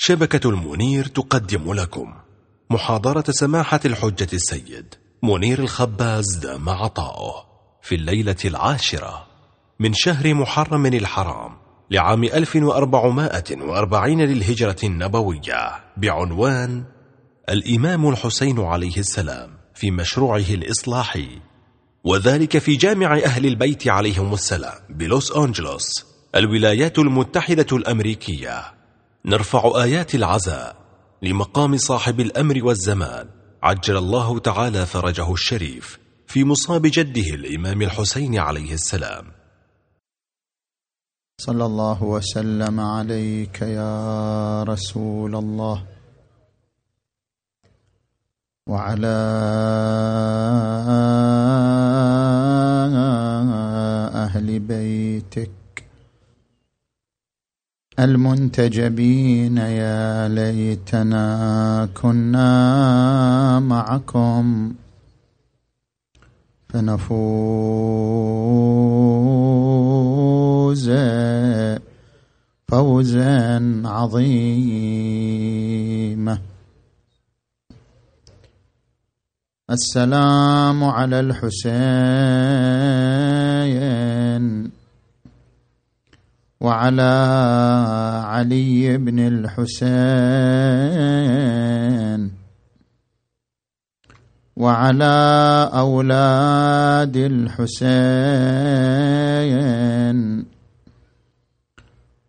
شبكة المنير تقدم لكم محاضرة سماحة الحجة السيد منير الخباز دام عطاؤه في الليلة العاشرة من شهر محرم الحرام لعام 1440 للهجرة النبوية بعنوان الإمام الحسين عليه السلام في مشروعه الإصلاحي وذلك في جامع أهل البيت عليهم السلام بلوس أنجلوس الولايات المتحدة الأمريكية نرفع آيات العزاء لمقام صاحب الأمر والزمان. عجل الله تعالى فرجه الشريف في مصاب جده الإمام الحسين عليه السلام. صلى الله وسلم عليك يا رسول الله. وعلى أهل بيتك المنتجبين يا ليتنا كنا معكم. فنفوز فوزا عظيما. السلام على الحسين. وعلى علي بن الحسين وعلى أولاد الحسين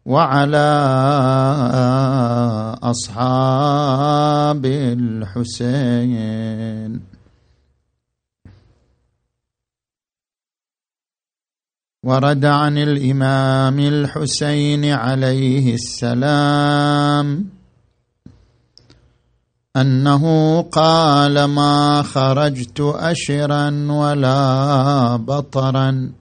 وعلى أصحاب الحسين ورد عن الإمام الحسين عليه السلام أنه قال ما خرجت أشرا ولا بطرا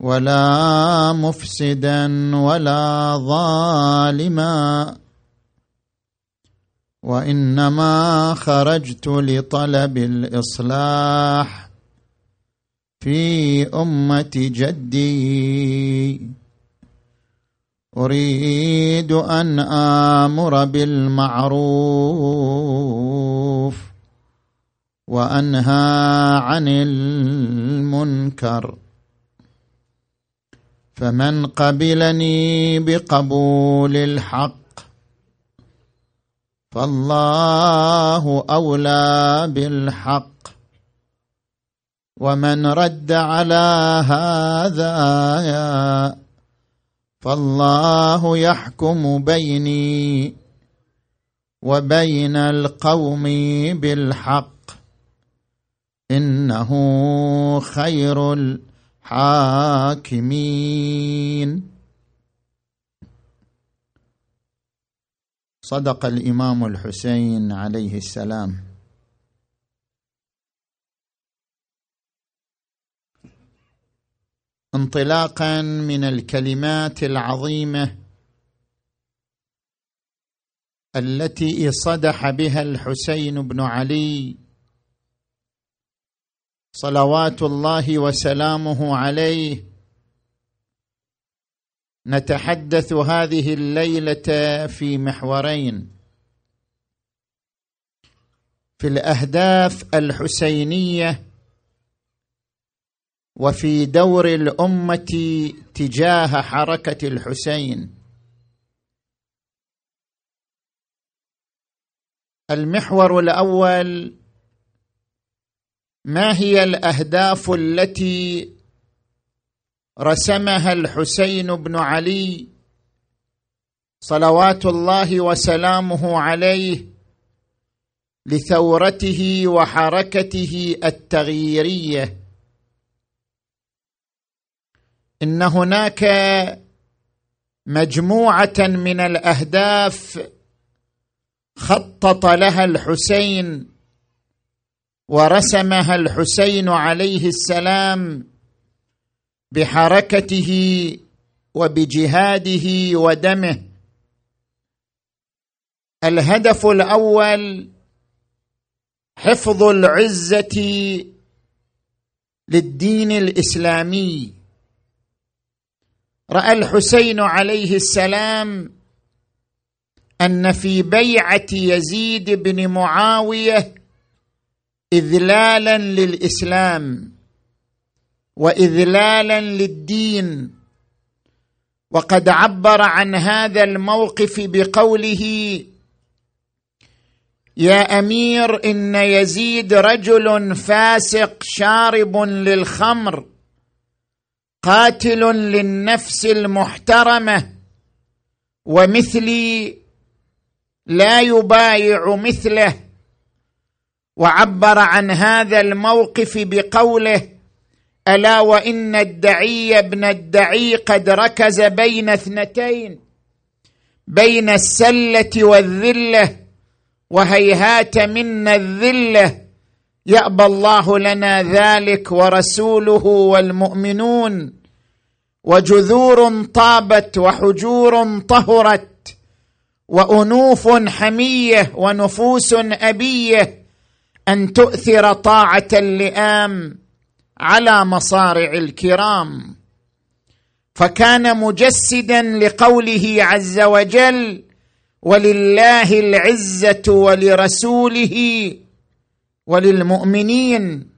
ولا مفسدا ولا ظالما وإنما خرجت لطلب الإصلاح في أمة جدي. أريد أن آمر بالمعروف وأنهى عن المنكر. فمن قبلني بقبول الحق فالله أولى بالحق. ومن رد على هذا فالله يحكم بيني وبين القوم بالحق. إنه خير الحاكمين. صدق الإمام الحسين عليه السلام. انطلاقا من الكلمات العظيمة التي صدح بها الحسين بن علي. صلوات الله وسلامه عليه. نتحدث هذه الليلة في محورين. في الأهداف الحسينية وفي دور الأمة تجاه حركة الحسين. المحور الأول ما هي الأهداف التي رسمها الحسين بن علي صلوات الله وسلامه عليه لثورته وحركته التغييرية؟ إن هناك مجموعة من الأهداف خطط لها الحسين ورسمها الحسين عليه السلام بحركته وبجهاده ودمه. الهدف الأول حفظ العزة للدين الإسلامي. رأى الحسين عليه السلام أن في بيعة يزيد بن معاوية اذلالا للإسلام واذلالا للدين. وقد عبر عن هذا الموقف بقوله يا أمير إن يزيد رجل فاسق شارب للخمر قاتل للنفس المحترمة ومثلي لا يبايع مثله. وعبر عن هذا الموقف بقوله ألا وإن الدعي ابن الدعي قد ركز بين اثنتين بين السلة والذلة وهيهات منا الذلة يأبى الله لنا ذلك ورسوله والمؤمنون وجذور طابت وحجور طهرت وأنوف حمية ونفوس أبية أن تؤثر طاعة اللئام على مصارع الكرام. فكان مجسدا لقوله عز وجل ولله العزة ولرسوله وللمؤمنين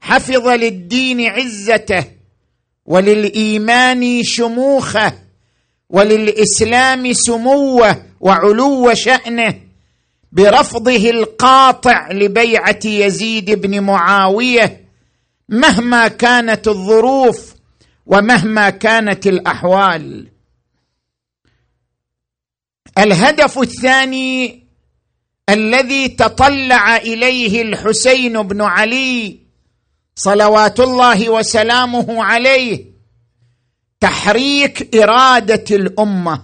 حفظ للدين عزته وللإيمان شموخه وللإسلام سموه وعلو شأنه برفضه القاطع لبيعة يزيد بن معاوية مهما كانت الظروف ومهما كانت الأحوال. الهدف الثاني الذي تطلع إليه الحسين بن علي صلوات الله وسلامه عليه تحريك إرادة الأمة.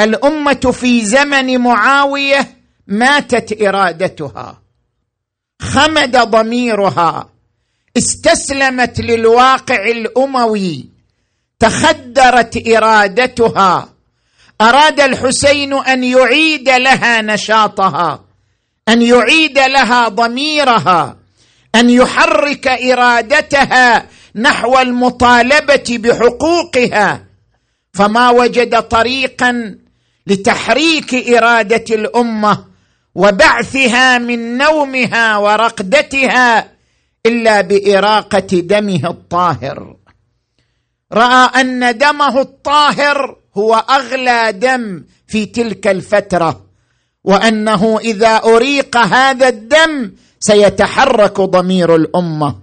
الأمة في زمن معاوية ماتت إرادتها خمد ضميرها استسلمت للواقع الأموي تخدرت إرادتها. أراد الحسين أن يعيد لها نشاطها أن يعيد لها ضميرها أن يحرك إرادتها نحو المطالبة بحقوقها. فما وجد طريقا لتحريك إرادة الأمة وبعثها من نومها ورقدتها إلا بإراقة دمه الطاهر. رأى أن دمه الطاهر هو أغلى دم في تلك الفترة وأنه إذا أريق هذا الدم سيتحرك ضمير الأمة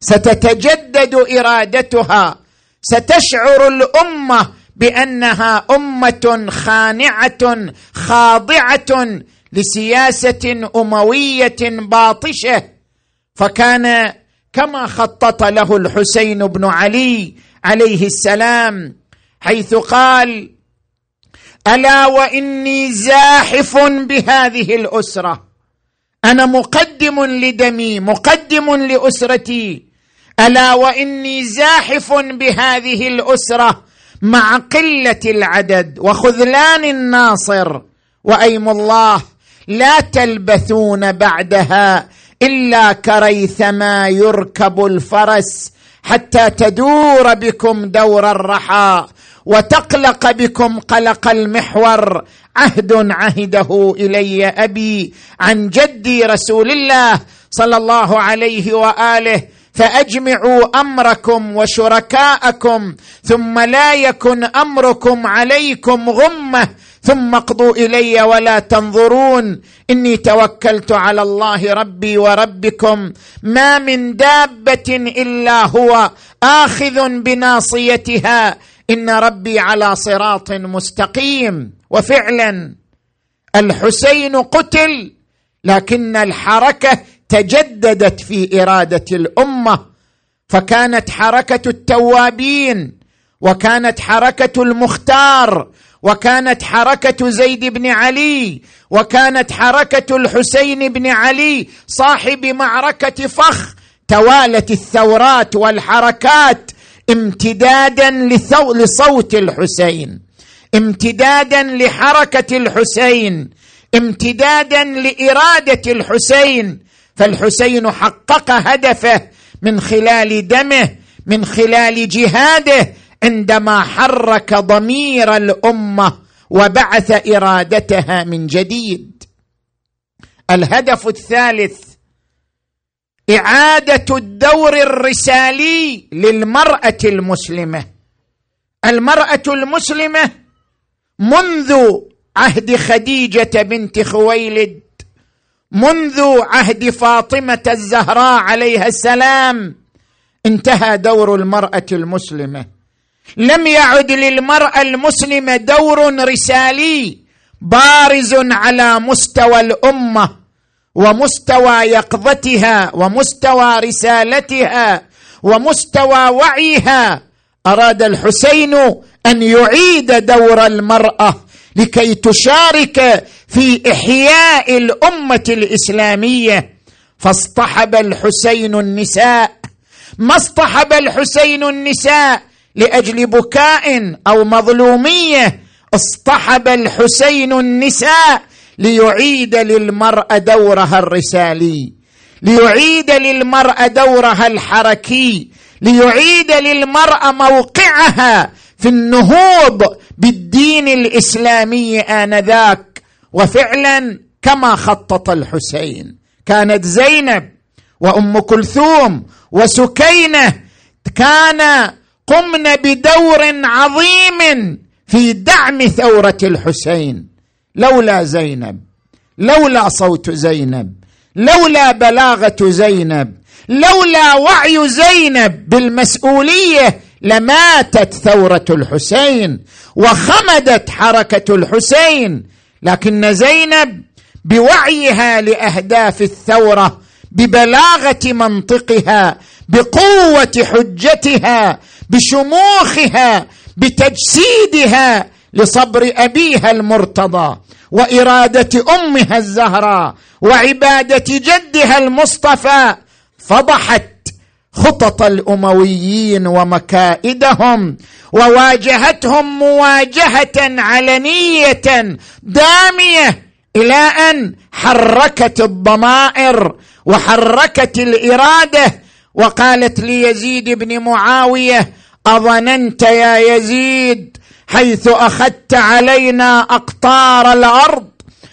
ستتجدد إرادتها ستشعر الأمة بأنها أمة خانعة خاضعة لسياسة أموية باطشة. فكان كما خطط له الحسين بن علي عليه السلام حيث قال ألا وإني زاحف بهذه الأسرة. أنا مقدم لدمي مقدم لأسرتي. ألا وإني زاحف بهذه الأسرة مع قلة العدد وخذلان الناصر. وأيم الله لا تلبثون بعدها إلا كريثما يركب الفرس حتى تدور بكم دور الرحى. وتقلق بكم قلق المحور. عهد عهده إلي أبي عن جدي رسول الله صلى الله عليه وآله فأجمعوا أمركم وشركاءكم ثم لا يكن أمركم عليكم غمة ثم اقضوا إلي ولا تنظرون. إني توكلت على الله ربي وربكم. ما من دابة إلا هو آخذ بناصيتها. إن ربي على صراط مستقيم. وفعلا الحسين قتل لكن الحركة تجددت في إرادة الأمة. فكانت حركة التوابين وكانت حركة المختار وكانت حركة زيد بن علي وكانت حركة الحسين بن علي صاحب معركة فخ توالت الثورات والحركات. امتدادا لصوت الحسين امتدادا لحركة الحسين امتدادا لإرادة الحسين. فالحسين حقق هدفه من خلال دمه من خلال جهاده عندما حرك ضمير الأمة وبعث إرادتها من جديد. الهدف الثالث إعادة الدور الرسالي للمرأة المسلمة. المرأة المسلمة منذ عهد خديجة بنت خويلد منذ عهد فاطمة الزهراء عليها السلام انتهى دور المرأة المسلمة. لم يعد للمرأة المسلمة دور رسالي بارز على مستوى الأمة. ومستوى يقظتها ومستوى رسالتها ومستوى وعيها. أراد الحسين أن يعيد دور المرأة لكي تشارك في إحياء الأمة الإسلامية. فاصطحب الحسين النساء. ما اصطحب الحسين النساء؟ لأجل بكاء أو مظلومية. اصطحب الحسين النساء ليعيد للمراه دورها الرسالي ليعيد للمراه دورها الحركي ليعيد للمراه موقعها في النهوض بالدين الإسلامي آنذاك. وفعلا كما خطط الحسين كانت زينب وأم كلثوم وسكينة كان قمن بدور عظيم في دعم ثورة الحسين. لولا زينب لولا صوت زينب لولا بلاغة زينب لولا وعي زينب بالمسؤولية لماتت ثورة الحسين وخمدت حركة الحسين. لكن زينب بوعيها لأهداف الثورة ببلاغة منطقها بقوة حجتها بشموخها بتجسيدها لصبر أبيها المرتضى. وإرادة أمها الزهراء وعبادة جدها المصطفى فضحت خطط الأمويين ومكائدهم وواجهتهم مواجهة علنية دامية إلى أن حركت الضمائر وحركت الإرادة وقالت ليزيد بن معاوية أظننت يا يزيد حيث أخذت علينا أقطار الأرض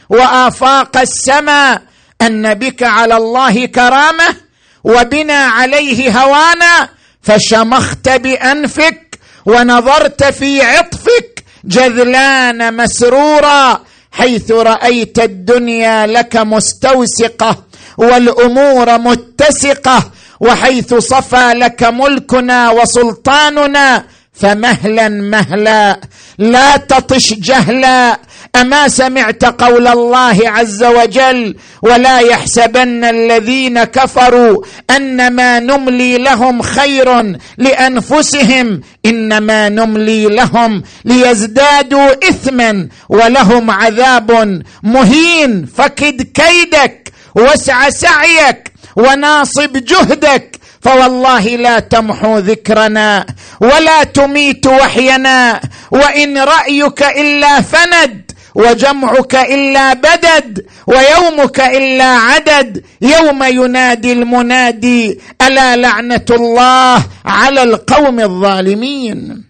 وآفاق السماء أن بك على الله كرامة وبنا عليه هوانا فشمخت بأنفك ونظرت في عطفك جذلان مسرورا حيث رأيت الدنيا لك مستوسقة والأمور متسقة وحيث صفى لك ملكنا وسلطاننا فمهلا مهلا لا تطش جهلا. أما سمعت قول الله عز وجل ولا يحسبن الذين كفروا انما نملي لهم خير لأنفسهم إنما نملي لهم ليزدادوا إثما ولهم عذاب مهين. فكد كيدك واسع سعيك وناصب جهدك فوالله لا تمحو ذكرنا ولا تميت وحينا وإن رأيك إلا فند وجمعك إلا بدد ويومك إلا عدد يوم ينادي المنادي ألا لعنة الله على القوم الظالمين.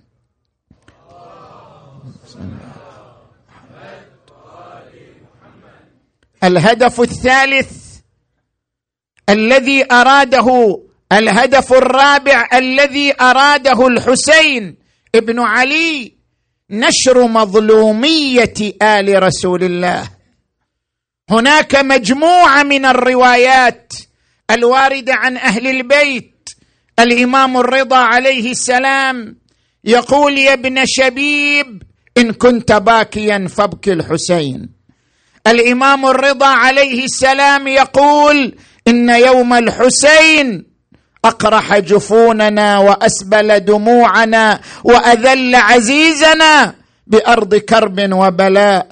الهدف الثالث الذي أراده الهدف الرابع الذي أراده الحسين ابن علي نشر مظلومية آل رسول الله. هناك مجموعة من الروايات الواردة عن أهل البيت. الإمام الرضا عليه السلام يقول يا ابن شبيب إن كنت باكيا فابكي الحسين. الإمام الرضا عليه السلام يقول إن يوم الحسين أقرح جفوننا وأسبل دموعنا وأذل عزيزنا بأرض كرب وبلاء.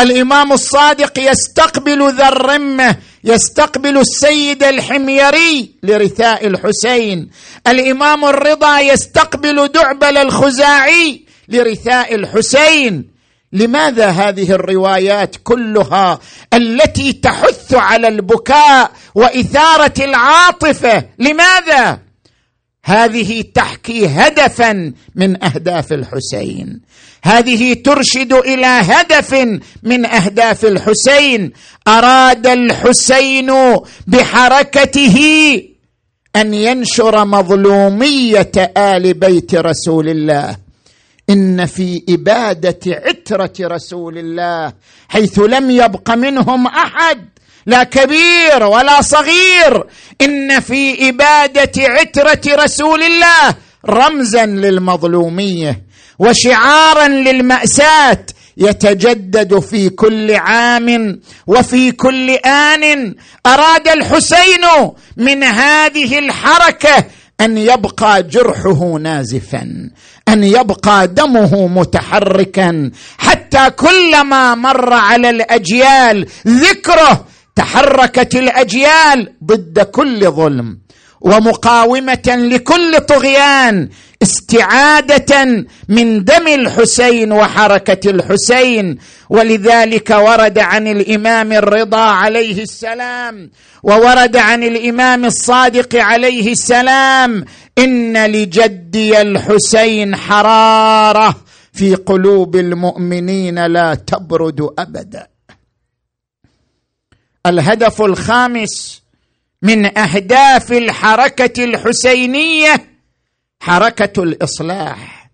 الإمام الصادق يستقبل ذا الرمة يستقبل السيد الحميري لرثاء الحسين. الإمام الرضا يستقبل دعبل الخزاعي لرثاء الحسين. لماذا هذه الروايات كلها التي تحث على البكاء وإثارة العاطفة؟ لماذا؟ هذه تحكي هدفا من أهداف الحسين. هذه ترشد إلى هدف من أهداف الحسين. أراد الحسين بحركته أن ينشر مظلومية آل بيت رسول الله. إن في إبادة عترة رسول الله حيث لم يبق منهم أحد لا كبير ولا صغير. إن في إبادة عترة رسول الله رمزا للمظلومية وشعارا للمأساة يتجدد في كل عام وفي كل آن. أراد الحسين من هذه الحركة أن يبقى جرحه نازفا. أن يبقى دمه متحركا. حتى كلما مر على الأجيال ذكره تحركت الأجيال ضد كل ظلم. ومقاومة لكل طغيان. استعادة من دم الحسين وحركة الحسين. ولذلك ورد عن الإمام الرضا عليه السلام وورد عن الإمام الصادق عليه السلام إن لجدي الحسين حرارة في قلوب المؤمنين لا تبرد أبدا. الهدف الخامس من أهداف الحركة الحسينية حركة الإصلاح.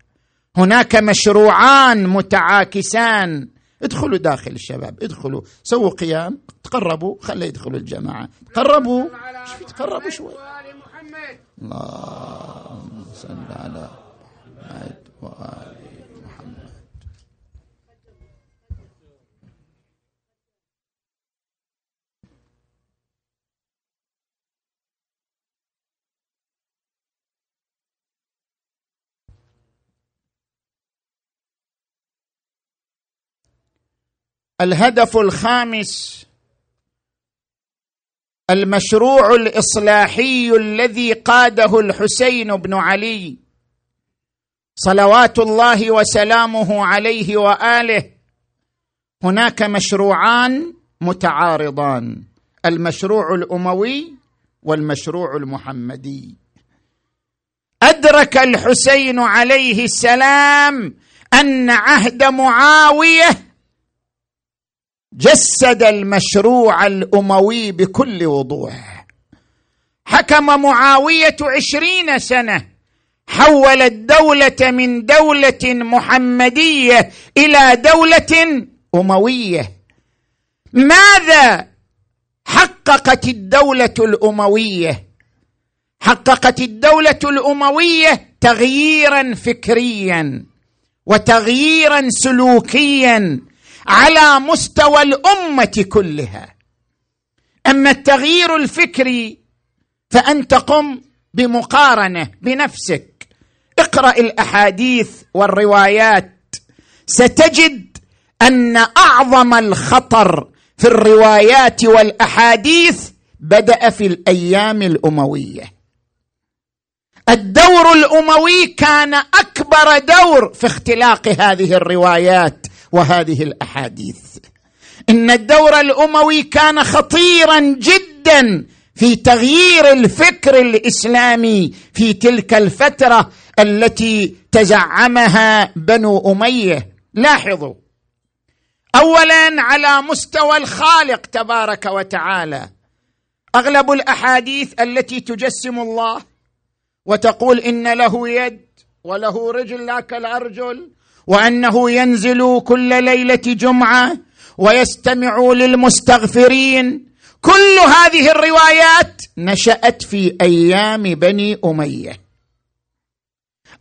هناك مشروعان متعاكسان. ادخلوا داخل الشباب ادخلوا سووا قيام تقربوا خلي يدخلوا الجماعة. تقربوا تقربوا شوي؟ اللهم صل على محمد وآل الهدف الخامس المشروع الإصلاحي الذي قاده الحسين بن علي صلوات الله وسلامه عليه وآله. هناك مشروعان متعارضان المشروع الأموي والمشروع المحمدي. أدرك الحسين عليه السلام أن عهد معاوية جسد المشروع الأموي بكل وضوح. حكم معاوية عشرين سنة حول الدولة من دولة محمدية إلى دولة أموية. ماذا حققت الدولة الأموية؟ حققت الدولة الأموية تغييرا فكريا وتغييرا سلوكيا على مستوى الأمة كلها. أما التغيير الفكري فأنت قم بمقارنة بنفسك. اقرأ الأحاديث والروايات. ستجد أن أعظم الخطر في الروايات والأحاديث بدأ في الأيام الأموية. الدور الأموي كان أكبر دور في اختلاق هذه الروايات. وهذه الأحاديث. إن الدور الأموي كان خطيرا جدا في تغيير الفكر الإسلامي في تلك الفترة التي تزعمها بنو أمية. لاحظوا. اولا على مستوى الخالق تبارك وتعالى. أغلب الأحاديث التي تجسم الله وتقول إن له يد وله رجل لا كالارجل وأنه ينزل كل ليلة جمعة ويستمع للمستغفرين. كل هذه الروايات نشأت في أيام بني أمية.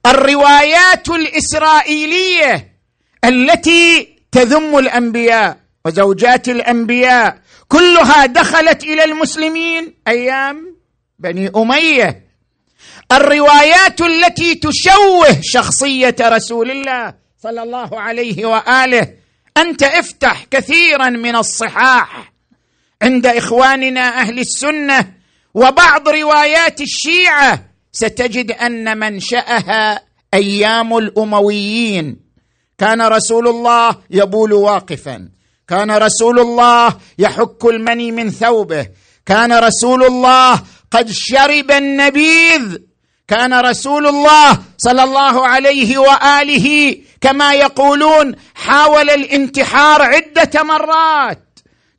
الروايات الإسرائيلية التي تذم الأنبياء وزوجات الأنبياء كلها دخلت إلى المسلمين أيام بني أمية. الروايات التي تشوه شخصية رسول الله صلى الله عليه وآله. أنت افتح كثيرا من الصحاح عند إخواننا أهل السنة وبعض روايات الشيعة. ستجد أن منشأها أيام الأمويين. كان رسول الله يبول واقفا. كان رسول الله يحك المني من ثوبه. كان رسول الله قد شرب النبيذ. كان رسول الله صلى الله عليه وآله كما يقولون حاول الانتحار عدة مرات.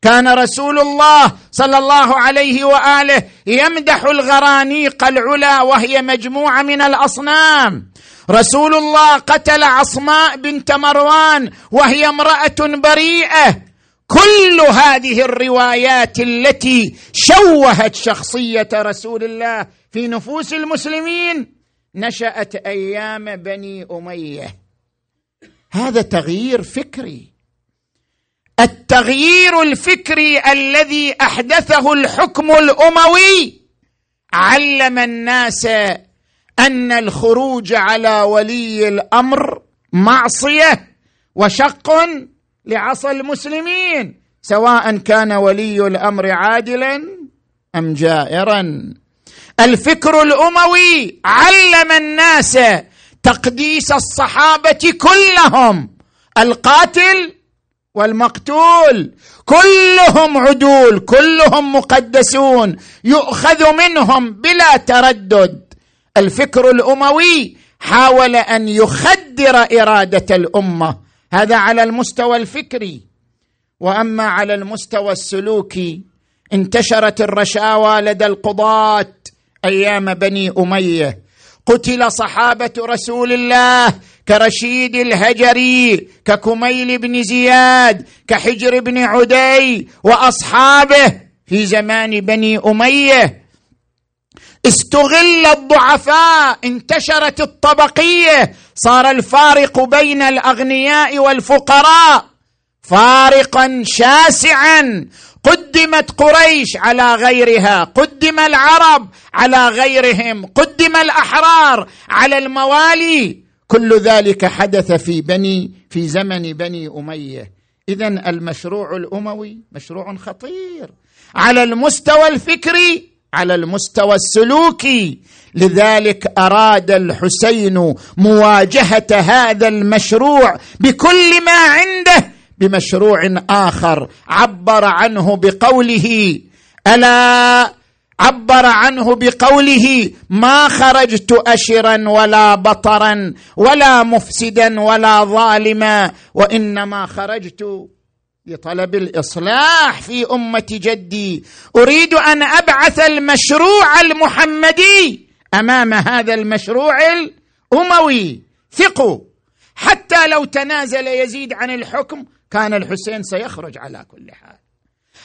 كان رسول الله صلى الله عليه وآله يمدح الغرانيق العلا وهي مجموعة من الأصنام. رسول الله قتل عصماء بنت مروان وهي امرأة بريئة. كل هذه الروايات التي شوهت شخصية رسول الله في نفوس المسلمين نشأت أيام بني أمية. هذا تغيير فكري. التغيير الفكري الذي أحدثه الحكم الأموي علم الناس أن الخروج على ولي الأمر معصية وشق لعصى المسلمين سواء كان ولي الأمر عادلا أم جائرا. الفكر الأموي علم الناس تقديس الصحابة كلهم القاتل والمقتول كلهم عدول كلهم مقدسون يؤخذ منهم بلا تردد. الفكر الأموي حاول أن يخدر إرادة الأمة. هذا على المستوى الفكري. وأما على المستوى السلوكي انتشرت الرشاوى لدى القضاة أيام بني أمية. قتل صحابة رسول الله كرشيد الهجري ككميل بن زياد كحجر بن عدي وأصحابه في زمان بني أمية. استغل الضعفاء انتشرت الطبقية. صار الفارق بين الأغنياء والفقراء. فارقا شاسعا. قدمت قريش على غيرها قدم العرب على غيرهم قدم الأحرار على الموالي. كل ذلك حدث في بني في زمن بني أمية. اذا المشروع الأموي مشروع خطير. على المستوى الفكري على المستوى السلوكي. لذلك أراد الحسين مواجهة هذا المشروع بكل ما عنده بمشروع آخر. عبر عنه بقوله. ألا عبر عنه بقوله. ما خرجت أشرا ولا بطرا ولا مفسدا ولا ظالما. وإنما خرجت لطلب الإصلاح في أمة جدي. أريد أن أبعث المشروع المحمدي أمام هذا المشروع الأموي. ثقوا. حتى لو تنازل يزيد عن الحكم كان الحسين سيخرج على كل حال.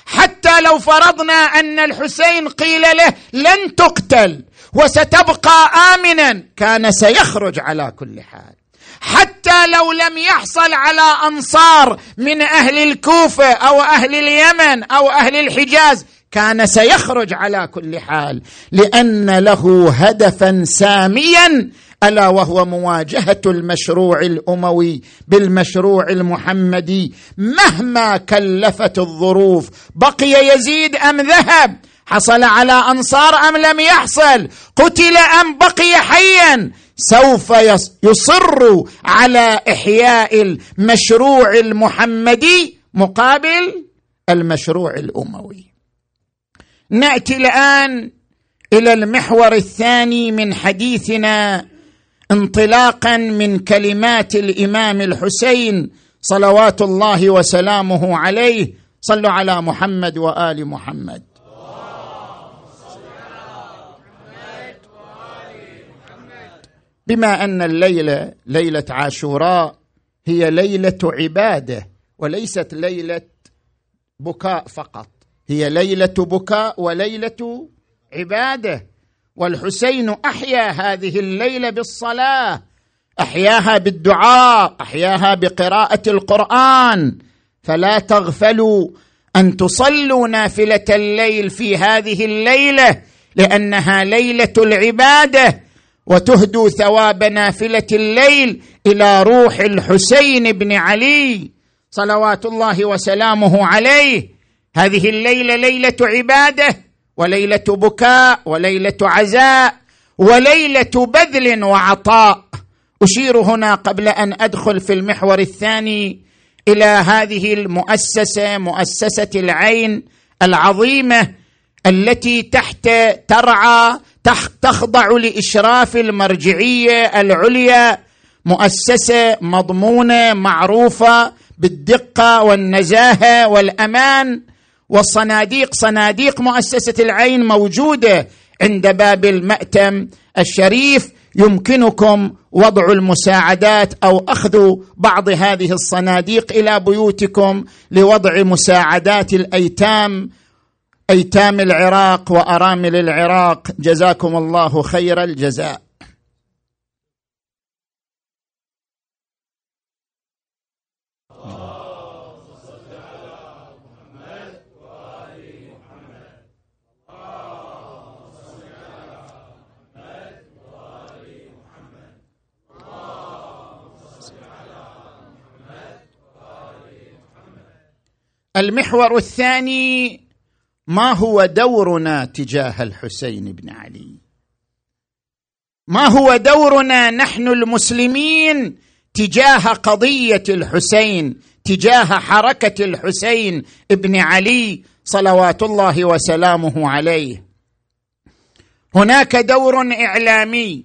حتى لو فرضنا أن الحسين قيل له لن تقتل وستبقى آمنا كان سيخرج على كل حال. حتى لو لم يحصل على أنصار من أهل الكوفة أو أهل اليمن أو أهل الحجاز كان سيخرج على كل حال لأن له هدفا ساميا ألا وهو مواجهة المشروع الأموي بالمشروع المحمدي مهما كلفت الظروف بقي يزيد أم ذهب؟ حصل على أنصار أم لم يحصل؟ قتل أم بقي حيا؟ سوف يصر على إحياء المشروع المحمدي مقابل المشروع الأموي. نأتي الآن إلى المحور الثاني من حديثنا انطلاقا من كلمات الإمام الحسين صلوات الله وسلامه عليه. صلوا على محمد وآل محمد. بما أن الليلة ليلة عاشوراء هي ليلة عبادة وليست ليلة بكاء فقط. هي ليلة بكاء وليلة عبادة. والحسين أحيا هذه الليلة بالصلاة. أحياها بالدعاء أحياها بقراءة القرآن. فلا تغفلوا أن تصلوا نافلة الليل في هذه الليلة لأنها ليلة العبادة. وتهدوا ثواب نافلة الليل إلى روح الحسين بن علي صلوات الله وسلامه عليه. هذه الليلة ليلة عبادة. وليلة بكاء وليلة عزاء وليلة بذل وعطاء. أشير هنا قبل أن أدخل في المحور الثاني إلى هذه المؤسسة مؤسسة العين العظيمة التي تحت ترعى تخضع لإشراف المرجعية العليا. مؤسسة مضمونة معروفة بالدقة والنزاهة والأمان. والصناديق صناديق مؤسسة العين موجودة عند باب المأتم الشريف. يمكنكم وضع المساعدات أو أخذ بعض هذه الصناديق إلى بيوتكم لوضع مساعدات الأيتام أيتام العراق وأرامل العراق. جزاكم الله خير الجزاء. المحور الثاني ما هو دورنا تجاه الحسين بن علي؟ ما هو دورنا نحن المسلمين تجاه قضية الحسين تجاه حركة الحسين بن علي صلوات الله وسلامه عليه؟ هناك دور إعلامي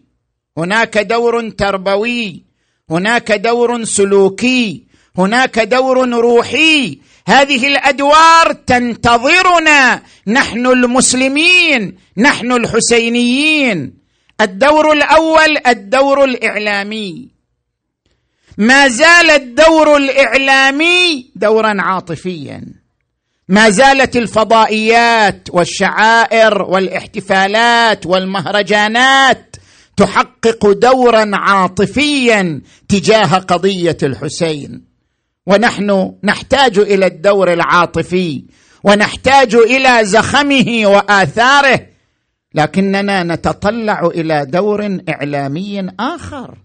هناك دور تربوي هناك دور سلوكي هناك دور روحي هذه الأدوار تنتظرنا. نحن المسلمين نحن الحسينيين. الدور الأول الدور الإعلامي. ما زال الدور الإعلامي دورا عاطفيا. ما زالت الفضائيات والشعائر والاحتفالات والمهرجانات تحقق دورا عاطفيا تجاه قضية الحسين. ونحن نحتاج إلى الدور العاطفي ونحتاج إلى زخمه وآثاره لكننا نتطلع إلى دور إعلامي آخر.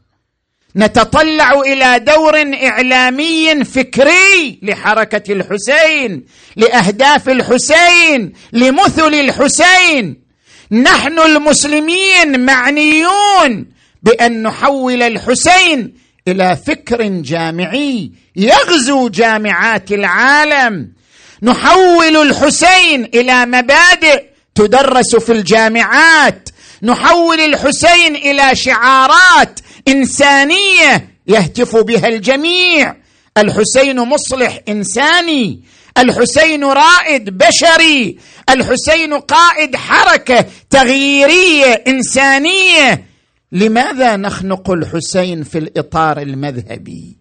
نتطلع إلى دور إعلامي فكري لحركة الحسين لأهداف الحسين لمثل الحسين. نحن المسلمين معنيون بأن نحول الحسين إلى فكر جامعي يغزو جامعات العالم. نحول الحسين إلى مبادئ تدرس في الجامعات. نحول الحسين إلى شعارات إنسانية يهتف بها الجميع. الحسين مصلح إنساني. الحسين رائد بشري. الحسين قائد حركة تغييرية إنسانية. لماذا نخنق الحسين في الإطار المذهبي؟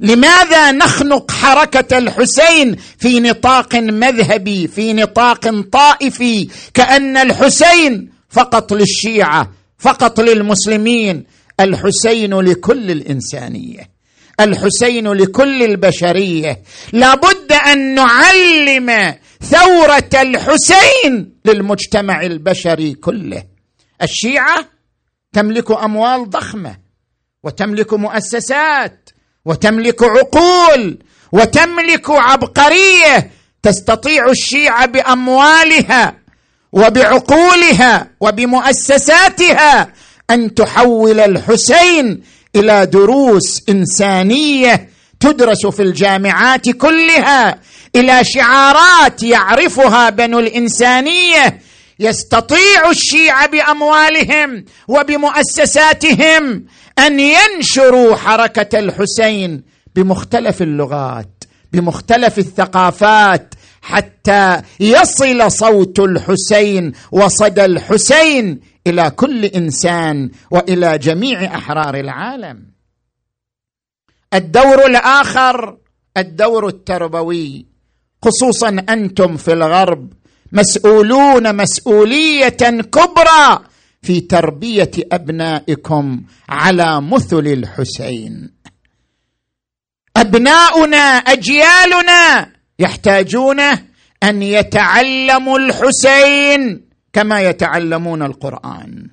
لماذا نخنق حركة الحسين في نطاق مذهبي في نطاق طائفي؟ كأن الحسين فقط للشيعة فقط للمسلمين الحسين لكل الإنسانية الحسين لكل البشرية. لابد أن نعلم ثورة الحسين للمجتمع البشري كله. الشيعة تملك أموال ضخمة وتملك مؤسسات وتملك عقول وتملك عبقرية تستطيع الشيعه بأموالها وبعقولها وبمؤسساتها أن تحول الحسين إلى دروس إنسانية تدرس في الجامعات كلها إلى شعارات يعرفها بنو الإنسانية يستطيع الشيعه بأموالهم وبمؤسساتهم أن ينشروا حركة الحسين بمختلف اللغات بمختلف الثقافات حتى يصل صوت الحسين وصدى الحسين إلى كل إنسان وإلى جميع أحرار العالم. الدور الآخر الدور التربوي خصوصا أنتم في الغرب مسؤولون مسؤولية كبرى في تربية أبنائكم على مثل الحسين. أبناؤنا أجيالنا يحتاجون أن يتعلموا الحسين كما يتعلمون القرآن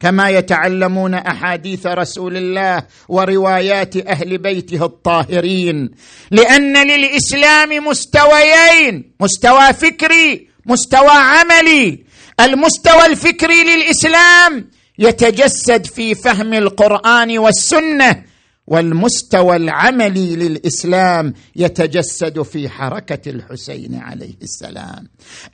كما يتعلمون أحاديث رسول الله وروايات أهل بيته الطاهرين لأن للإسلام مستويين مستوى فكري مستوى عملي المستوى الفكري للإسلام يتجسد في فهم القرآن والسنة. والمستوى العملي للإسلام يتجسد في حركة الحسين عليه السلام.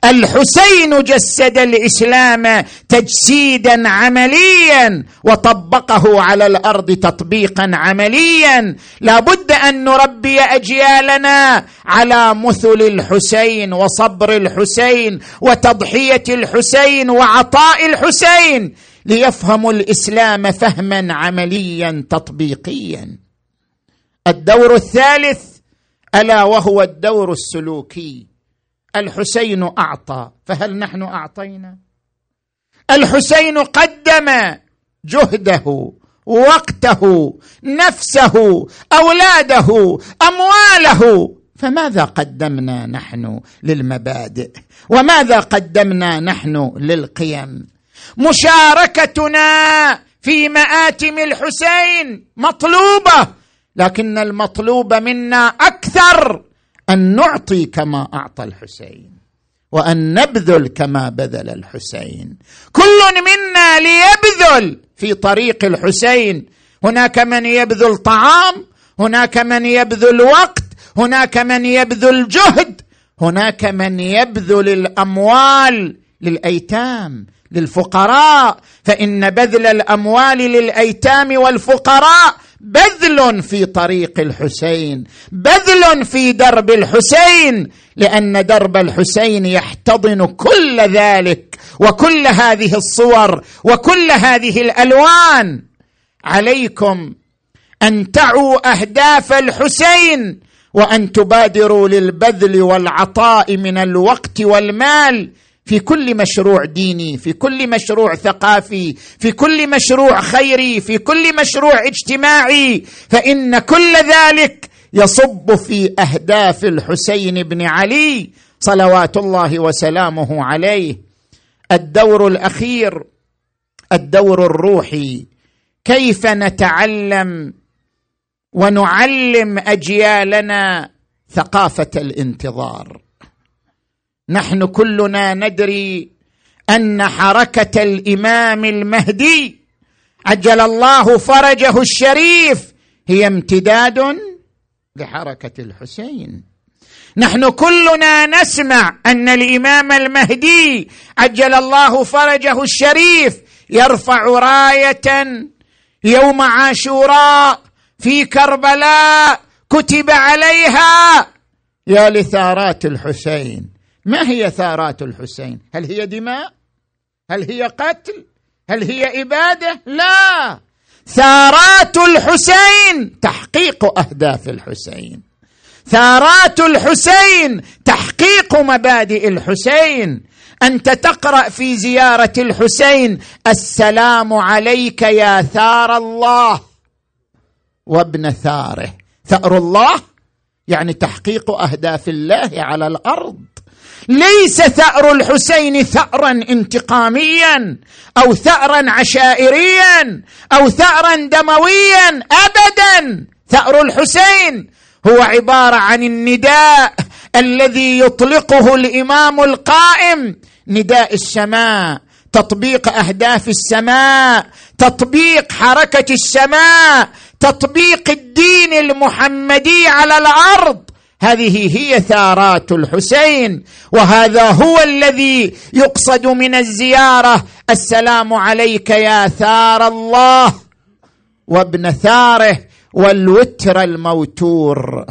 الحسين جسد الإسلام تجسيدا عمليا وطبقه على الأرض تطبيقا عمليا. لا بد أن نربي أجيالنا على مثل الحسين وصبر الحسين وتضحية الحسين وعطاء الحسين. ليفهموا الإسلام فهما عمليا تطبيقيا. الدور الثالث ألا وهو الدور السلوكي. الحسين أعطى فهل نحن أعطينا؟ الحسين قدم جهده وقته نفسه أولاده أمواله. فماذا قدمنا نحن للمبادئ؟ وماذا قدمنا نحن للقيم؟ مشاركتنا في مآتم الحسين مطلوبة لكن المطلوب منا أكثر أن نعطي كما أعطى الحسين وأن نبذل كما بذل الحسين. كل منا ليبذل في طريق الحسين. هناك من يبذل طعام هناك من يبذل وقت هناك من يبذل جهد هناك من يبذل الأموال للأيتام. للفقراء فإن بذل الأموال للأيتام والفقراء بذل في طريق الحسين بذل في درب الحسين لأن درب الحسين يحتضن كل ذلك وكل هذه الصور وكل هذه الألوان. عليكم أن تعوا أهداف الحسين وأن تبادروا للبذل والعطاء من الوقت والمال في كل مشروع ديني في كل مشروع ثقافي في كل مشروع خيري في كل مشروع اجتماعي. فإن كل ذلك يصب في أهداف الحسين بن علي صلوات الله وسلامه عليه. الدور الأخير الدور الروحي. كيف نتعلم ونعلم أجيالنا ثقافة الانتظار؟ نحن كلنا ندري أن حركة الإمام المهدي عجل الله فرجه الشريف هي امتداد لحركة الحسين. نحن كلنا نسمع أن الإمام المهدي عجل الله فرجه الشريف يرفع راية يوم عاشوراء في كربلاء كتب عليها. يا لثارات الحسين. ما هي ثارات الحسين؟ هل هي دماء؟ هل هي قتل؟ هل هي إبادة؟ لا. ثارات الحسين تحقيق أهداف الحسين. ثارات الحسين تحقيق مبادئ الحسين. أنت تقرأ في زيارة الحسين السلام عليك يا ثار الله. وابن ثاره ثأر الله؟ يعني تحقيق أهداف الله على الأرض. ليس ثأر الحسين ثأرا انتقاميا أو ثأرا عشائريا أو ثأرا دمويا أبدا. ثأر الحسين هو عبارة عن النداء الذي يطلقه الإمام القائم. نداء السماء تطبيق أهداف السماء تطبيق حركة السماء تطبيق الدين المحمدي على الأرض. هذه هي ثارات الحسين وهذا هو الذي يقصد من الزيارة السلام عليك يا ثار الله وابن ثاره والوتر الموتور.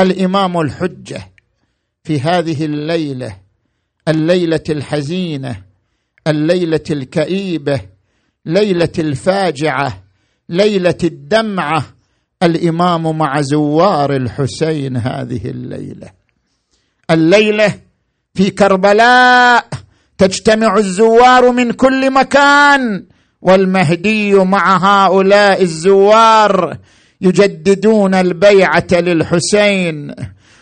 الإمام الحجة في هذه الليلة الليلة الحزينة الليلة الكئيبة ليلة الفاجعة ليلة الدمعة الإمام مع زوار الحسين هذه الليلة. الليلة في كربلاء تجتمع الزوار من كل مكان والمهدي مع هؤلاء الزوار يجددون البيعة للحسين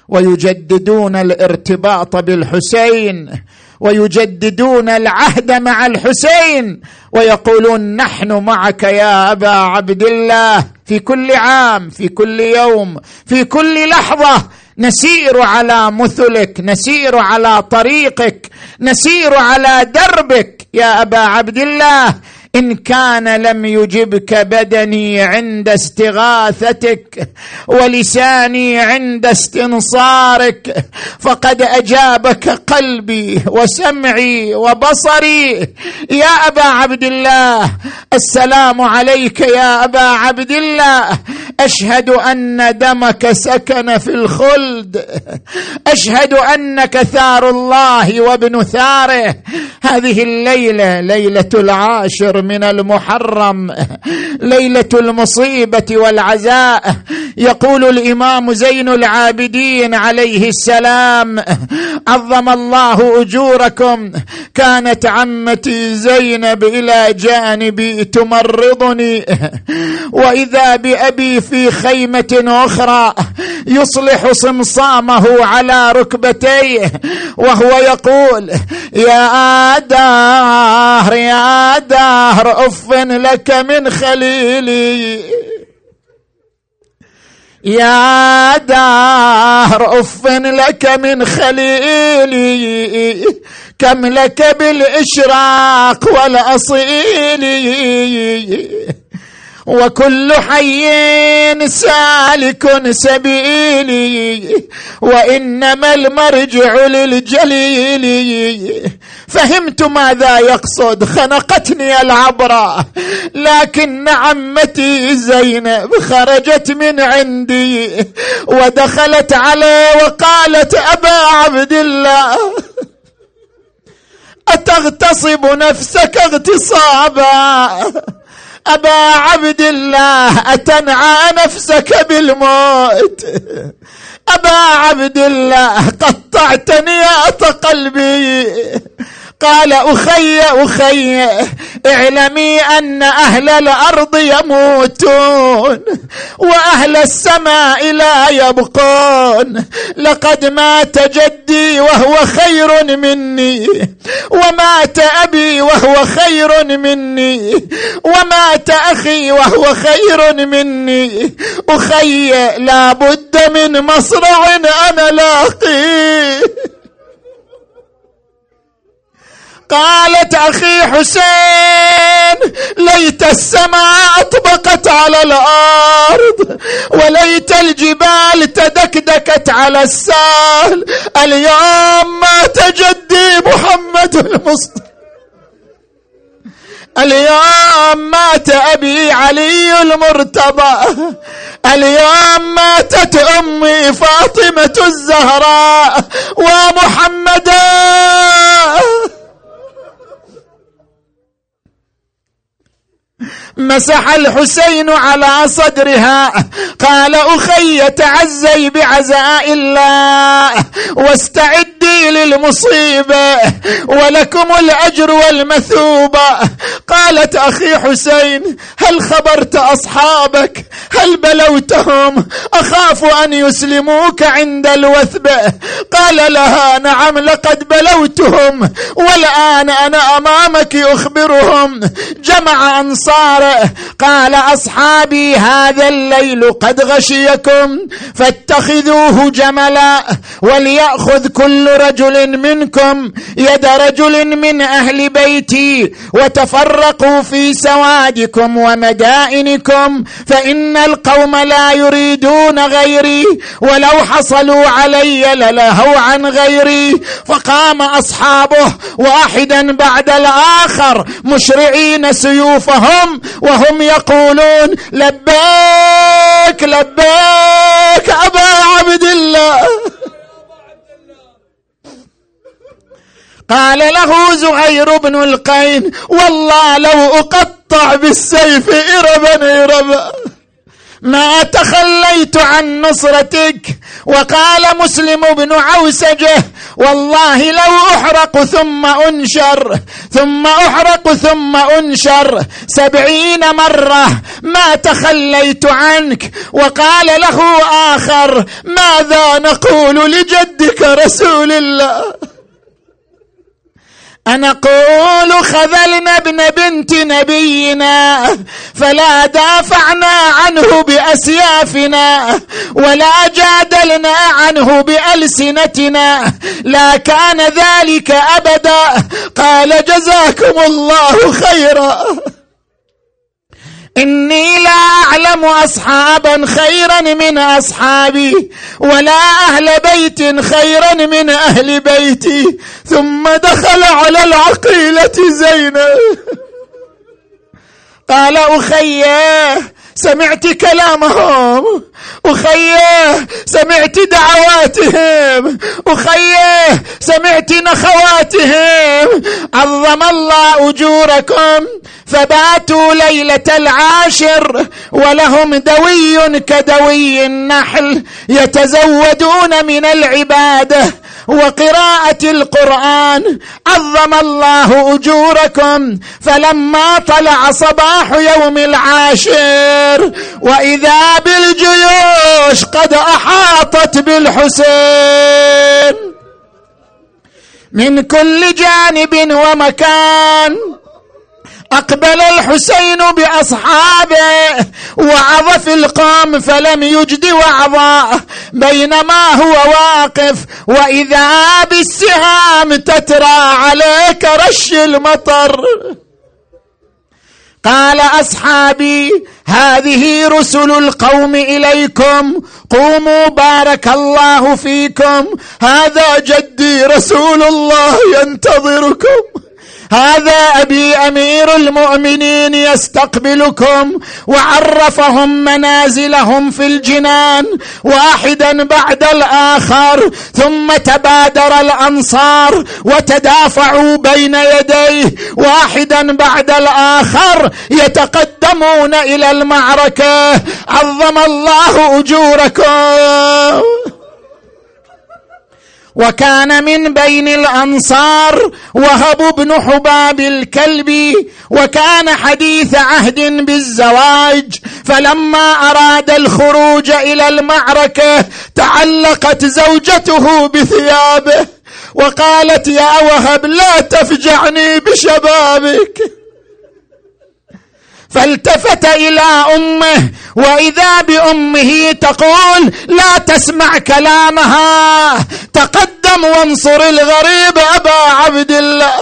ويجددون الارتباط بالحسين ويجددون العهد مع الحسين ويقولون نحن معك يا أبا عبد الله. في كل عام في كل يوم في كل لحظة نسير على مثلك نسير على طريقك نسير على دربك يا أبا عبد الله. إن كان لم يجبك بدني عند استغاثتك ولساني عند استنصارك فقد أجابك قلبي وسمعي وبصري. يا أبا عبد الله السلام عليك يا أبا عبد الله. أشهد أن دمك سكن في الخلد. أشهد أنك ثار الله وابن ثاره. هذه الليلة ليلة العاشر من المحرم. ليلة المصيبة والعزاء. يقول الإمام زين العابدين عليه السلام. عظم الله أجوركم. كانت عمتي زينب إلى جانبي تمرضني. وإذا بأبي في خيمة أخرى يصلح صمصامه على ركبتيه. وهو يقول يا دهر يا دهر أف لك من خليلي. يا دهر أف لك من خليلي. كم لك بالإشراق والأصيل. وكل حي سالك سبيلي وإنما المرجع للجليل. فهمت ماذا يقصد؟ خنقتني العبره لكن عمتي زينب خرجت من عندي ودخلت عليه وقالت أبا عبد الله أتغتصب نفسك اغتصابا؟ أبا عبد الله أتنعى نفسك بالموت. أبا عبد الله قطعتني قلبي. قال أخي أخي اعلمي أن أهل الأرض يموتون وأهل السماء لا يبقون. لقد مات جدي وهو خير مني ومات أبي وهو خير مني ومات أخي وهو خير مني. أخي لا بد من مصرع أنا لاقيه. قالت أخي حسين ليت السماء أطبقت على الأرض وليت الجبال تدكدكت على السهل اليوم مات جدي محمد المصطفى. اليوم مات أبي علي المرتضى. اليوم ماتت أمي فاطمة الزهراء. ومحمدا مسح الحسين على صدرها. قال أخي تعزي بعزاء الله واستعدي للمصيبه ولكم الأجر والمثوبه قالت أخي حسين هل خبرت أصحابك؟ هل بلوتهم؟ أخاف أن يسلموك عند الوثبه قال لها نعم لقد بلوتهم والآن أنا أمامك أخبرهم. جمع أنصار قال أصحابي هذا الليل قد غشيكم فاتخذوه جملا وليأخذ كل رجل منكم يد رجل من أهل بيتي وتفرقوا في سوادكم ومدائنكم فإن القوم لا يريدون غيري ولو حصلوا علي للهوا عن غيري. فقام أصحابه واحدا بعد الآخر مشرعين سيوفهم وهم يقولون لبيك لبيك أبا عبد الله. قال له زهير بن القين والله لو أقطع بالسيف إربا إربا. ما تخليت عن نصرتك. وقال مسلم بن عوسجة والله لو أحرق ثم أنشر ثم أحرق ثم أنشر. سبعين مرة ما تخليت عنك. وقال له آخر ماذا نقول لجدك رسول الله؟ أنقول خذلنا ابن بنت نبينا فلا دافعنا عنه بأسيافنا ولا جادلنا عنه بألسنتنا لا كان ذلك أبدا. قال جزاكم الله خيرا. إني لا أعلم أصحابا خيرا من أصحابي ولا أهل بيت خيرا من أهل بيتي. ثم دخل على العقيلة زينب. قال اخيه سمعت كلامهم. أخيه سمعت دعواتهم. أخيه سمعت نخواتهم. عظم الله أجوركم فباتوا ليلة العاشر ولهم دوي كدوي النحل يتزودون من العباده وقراءة القرآن عظم الله أجوركم. فلما طلع صباح يوم العاشر وإذا بالجيوش قد أحاطت بالحسين. من كل جانب ومكان أقبل الحسين بأصحابه وعظ في القوم فلم يجد وعظا. بينما هو واقف وإذا بالسهام تترى عليك رش المطر. قال أصحابي هذه رسل القوم إليكم. قوموا بارك الله فيكم. هذا جدي رسول الله ينتظركم. هذا أبي أمير المؤمنين يستقبلكم وعرفهم منازلهم في الجنان واحدا بعد الآخر ثم تبادر الأنصار وتدافعوا بين يديه. واحدا بعد الآخر يتقدمون إلى المعركة. عظم الله أجوركم. وكان من بين الأنصار وهب بن حباب الكلبي وكان حديث عهد بالزواج فلما أراد الخروج إلى المعركة تعلقت زوجته بثيابه وقالت يا وهب لا تفجعني بشبابك. فالتفت إلى أمه وإذا بأمه تقول لا تسمع كلامها تقدم وانصر الغريب أبا عبد الله.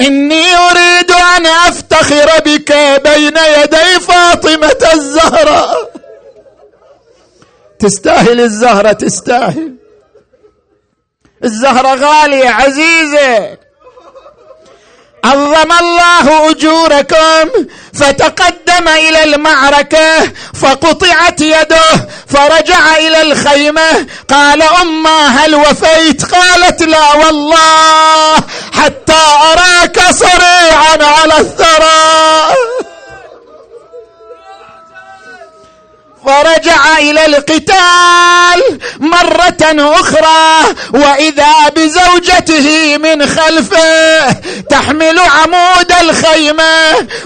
إني أريد أن أفتخر بك بين يدي فاطمة الزهراء تستاهل الزهرة تستاهل. الزهرة غالية عزيزة. عظم الله أجوركم فتقدم إلى المعركة فقطعت يده فرجع إلى الخيمة قال اما هل وفيت؟ قالت لا والله حتى أراك صريعا على الثرى. فرجع إلى القتال مرة أخرى وإذا بزوجته من خلفه تحمل عمود الخيمة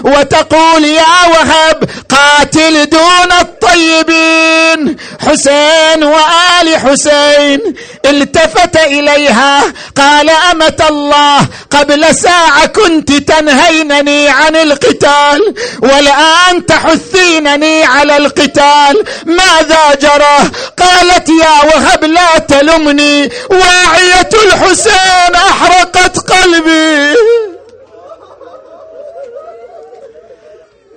وتقول يا وهب قاتل دون الطيبين حسين وآل حسين التفت إليها قال أمة الله قبل ساعة كنت تنهينني عن القتال والآن تحثينني على القتال. قال ماذا جرى؟ قالت يا وهب لا تلمني واعية الحسين أحرقت قلبي.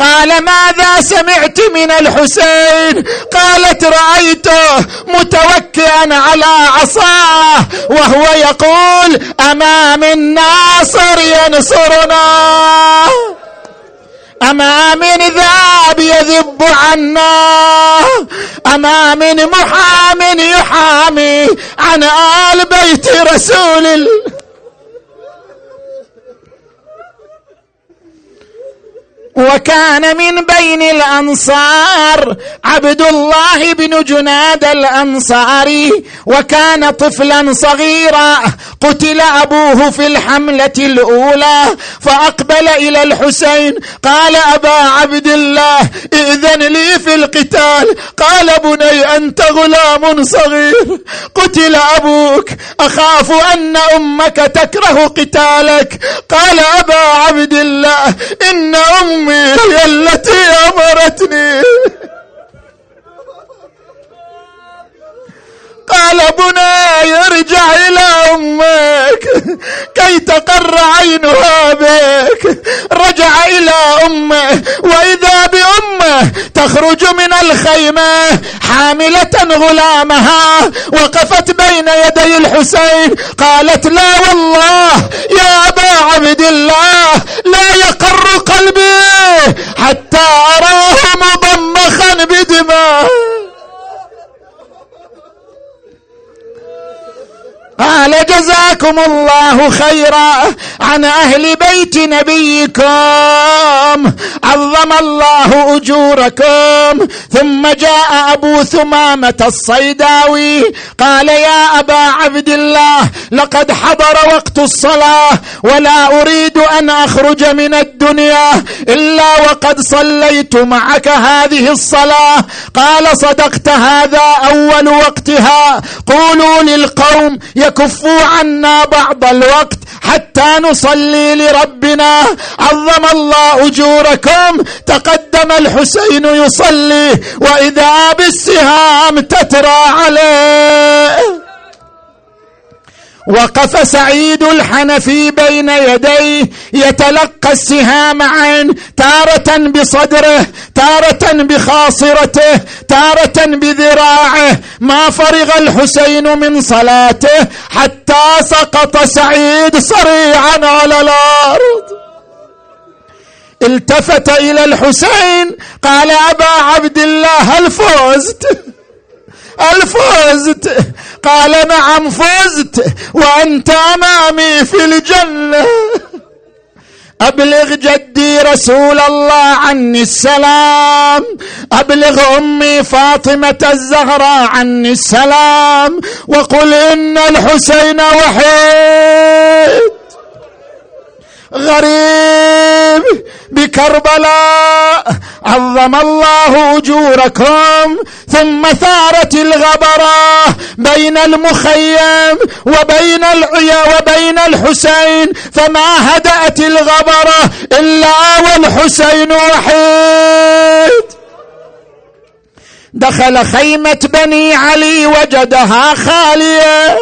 قال ماذا سمعت من الحسين؟ قالت رايته متوكئا على عصاه وهو يقول أمام الناصر ينصرنا. أما من ذاب يذب عنا؟ أما من محام يحامي؟ عن آل بيت رسول الله. وكان من بين الأنصار عبد الله بن جناد الأنصاري وكان طفلا صغيرا. قتل أبوه في الحملة الأولى فأقبل إلى الحسين قال أبا عبد الله ائذن لي في القتال. قال بني أنت غلام صغير. قتل أبوك أخاف أن أمك تكره قتالك. قال أبا عبد الله إن أمي امي هي التي امرتني قال بني ارجع إلى أمك. كي تقر عينها بك. رجع إلى أمه. وإذا بأمه تخرج من الخيمة حاملة غلامها. وقفت بين يدي الحسين. قالت لا والله يا أبا عبد الله لا يقر قلبي حتى أراه مضمخا بدماء. قال جزاكم الله خيرا عن أهل بيت نبيكم. عظم الله أجوركم. ثم جاء أبو ثمامة الصيداوي قال يا أبا عبد الله لقد حضر وقت الصلاة ولا أريد أن أخرج من الدنيا إلا وقد صليت معك هذه الصلاة. قال صدقت هذا أول وقتها. قولوا للقوم يكفوا عنا بعض الوقت حتى نصلي لربنا. عظم الله أجوركم. تقدم الحسين يصلي. وإذا بالسهام تترى عليه. وقف سعيد الحنفي بين يديه يتلقى السهام عن تارة بصدره تارة بخاصرته تارة بذراعه. ما فرغ الحسين من صلاته حتى سقط سعيد صريعا على الأرض. التفت إلى الحسين قال أبا عبد الله هل فزت؟ هل فزت قال نعم فزت وأنت أمامي في الجنة. أبلغ جدي رسول الله عني السلام. أبلغ أمي فاطمة الزهراء عني السلام. وقل إن الحسين وحيد. غريب بكربلاء. عظم الله أجوركم ثم ثارت الغبرة بين المخيم وبين العيا وبين الحسين فما هدأت الغبرة إلا والحسين وحيد. دخل خيمة بني علي وجدها خالية.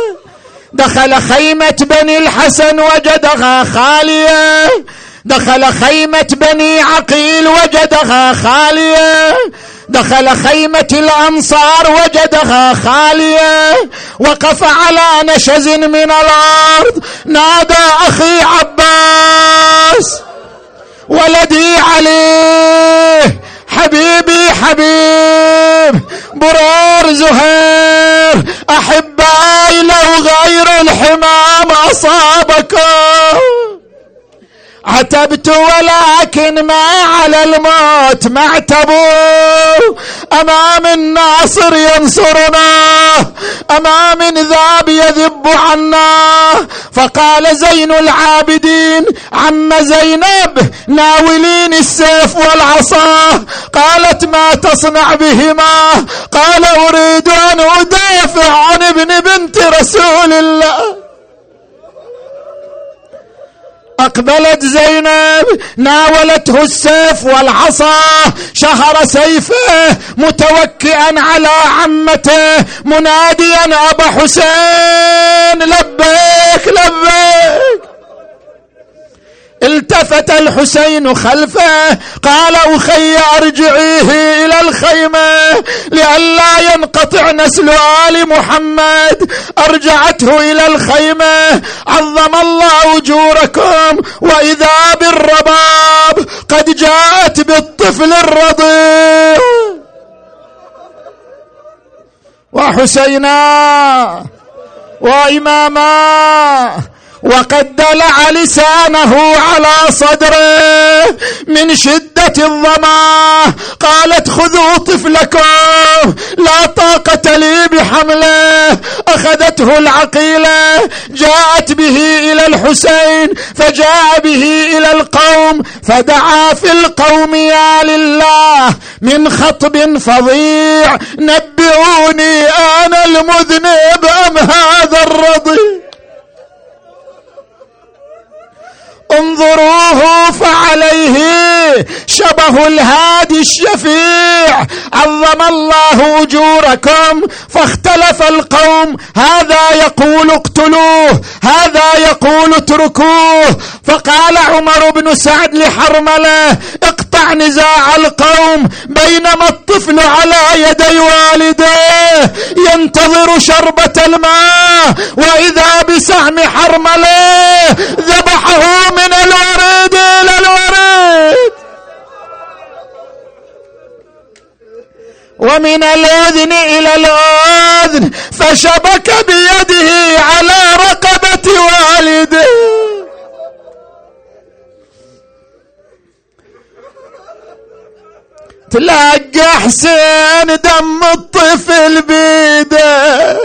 دخل خيمة بني الحسن وجدها خالية. دخل خيمة بني عقيل وجدها خالية. دخل خيمة الأنصار وجدها خالية. وقف على نشز من الأرض. نادى أخي عباس. ولدي عليه. حبيبي حبيب برار زهير أحبائي لو غير أصابكم عتبت ولكن ما على الموت ما اعتبوا. أمام الناصر ينصرنا. أمام ذاب يذب عنا. فقال زين العابدين عم زينب ناولين السيف والعصا. قالت ما تصنع بهما؟ قال أريد أن أدافع عن ابن بنت رسول الله. أقبلت زينب ناولته السيف والعصا شهر سيفه متوكئا على عمته مناديا أبا حسين لبيك لبيك. التفت الحسين خلفه قال أخي أرجعيه إلى الخيمة لئلا ينقطع نسل آل محمد. أرجعته إلى الخيمة عظم الله أجوركم وإذا بالرباب قد جاءت بالطفل الرضيع. وحسينا وإماما وقد دلع لسانه على صدره من شدة الظما قالت خذوا طفلكم لا طاقة لي بحمله. أخذته العقيلة جاءت به إلى الحسين فجاء به إلى القوم فدعا في القوم يا لله من خطب فظيع نبئوني أنا المذنب أم هذا الرضي انظروه فعليه شبه الهادي الشفيع. عظم الله أجوركم فاختلف القوم. هذا يقول اقتلوه هذا يقول اتركوه. فقال عمر بن سعد لحرملة نزاع القوم بينما الطفل على يدي والديه ينتظر شربة الماء وإذا بسهم حرملة ذبحه من الوريد إلى الوريد. ومن الأذن إلى الأذن فشبك بيده على رقبة والده. تلاقى حسين دم الطفل بيده.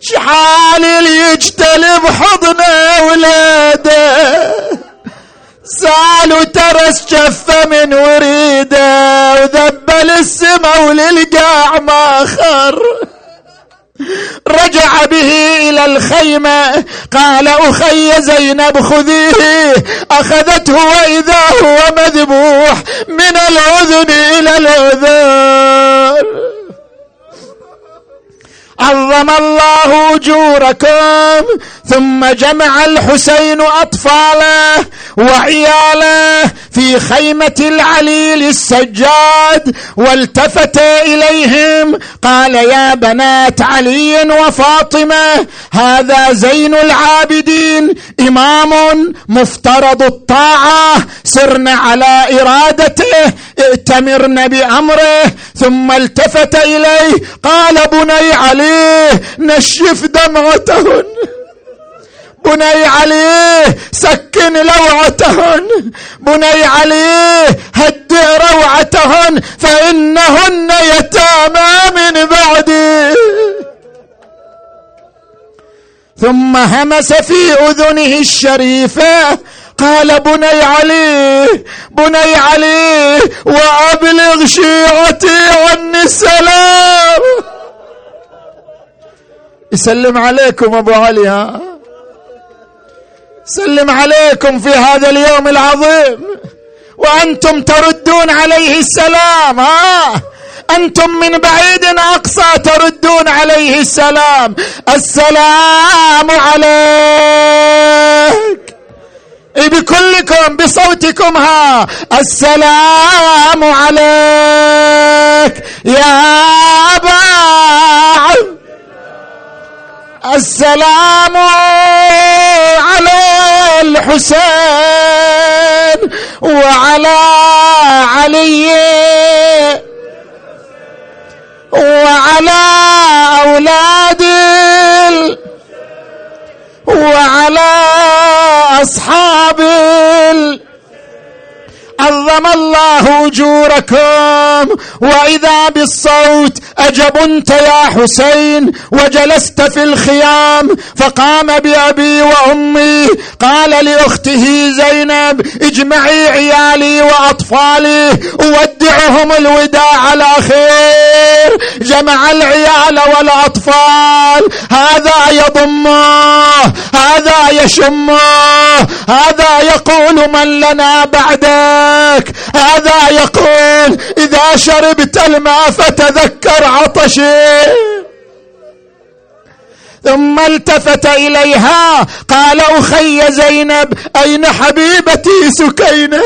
شحال اللي يجتلب حضنه ولاده. سال وترس جفه من وريده وذبل السما وللقاع ماخر رجع به إلى الخيمة. قال أخي زينب خذيه. أخذته واذا هو مذبوح من الاذن إلى الاذن عظم الله أجوركم ثم جمع الحسين أطفاله وعياله في خيمة العليل السجاد والتفت إليهم قال يا بنات علي وفاطمة هذا زين العابدين إمام مفترض الطاعة سرن على إرادته ائتمرن بأمره ثم التفت إليه قال بني عليه نشف دمعتهن. بني عليه سكن لوعتهن. بني عليه هدئ روعتهن. فإنهن يتامى من بعدي ثم همس في أذنه الشريفة. قال بني علي بني علي وأبلغ شيعتي عني السلام. يسلم عليكم أبو علي ها؟ سلم عليكم في هذا اليوم العظيم. وأنتم تردون عليه السلام ها؟ أنتم من بعيد أقصى تردون عليه السلام. السلام عليك. بكلكم بصوتكم ها؟ السلام عليك. يا أبا السلام على الحسين وعلى علي وعلى أولاد وعلى أصحاب عظم الله أجوركم. وإذا بالصوت اجب انت يا حسين وجلست في الخيام فقام بأبي وأمي. قال لأخته زينب اجمعي عيالي وأطفالي أودعهم الوداع الاخير جمع العيال والأطفال. هذا يضمه هذا يشمه هذا يقول من لنا بعده. لك. هذا يقول إذا شربت الماء فتذكر عطشي. ثم التفت إليها. قال أخي زينب أين حبيبتي سكينة؟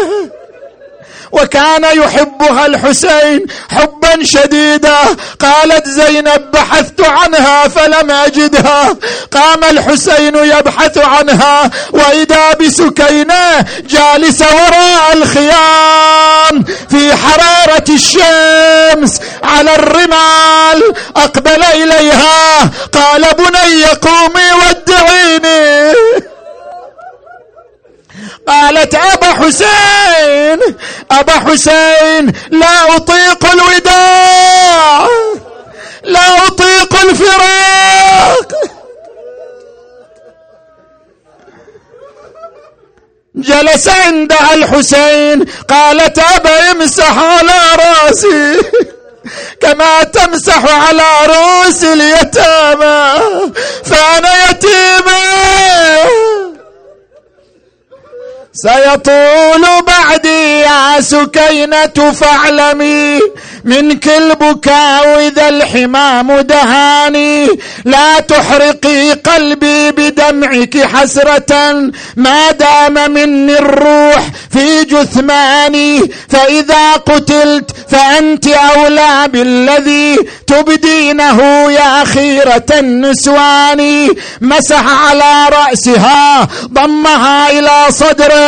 وكان يحبها الحسين حبا شديدا. قالت زينب بحثت عنها فلم أجدها. قام الحسين يبحث عنها وإذا بسكينة جالسه وراء الخيام في حرارة الشمس على الرمال أقبل إليها. قال بني قومي ودعيني. قالت أبا حسين أبا حسين لا أطيق الوداع لا أطيق الفراق. جلس عندها الحسين قالت أبا امسح على رأسي كما تمسح على رؤوس اليتامى فأنا يتيمة. سيطول بعدي يا سكينة فاعلمي منك البكاء إذا الحمام دهاني لا تحرقي قلبي بدمعك حسرة ما دام مني الروح في جثماني فإذا قتلت فأنت أولى بالذي تبدينه يا خيرة النسوان. مسح على رأسها ضمها إلى صدره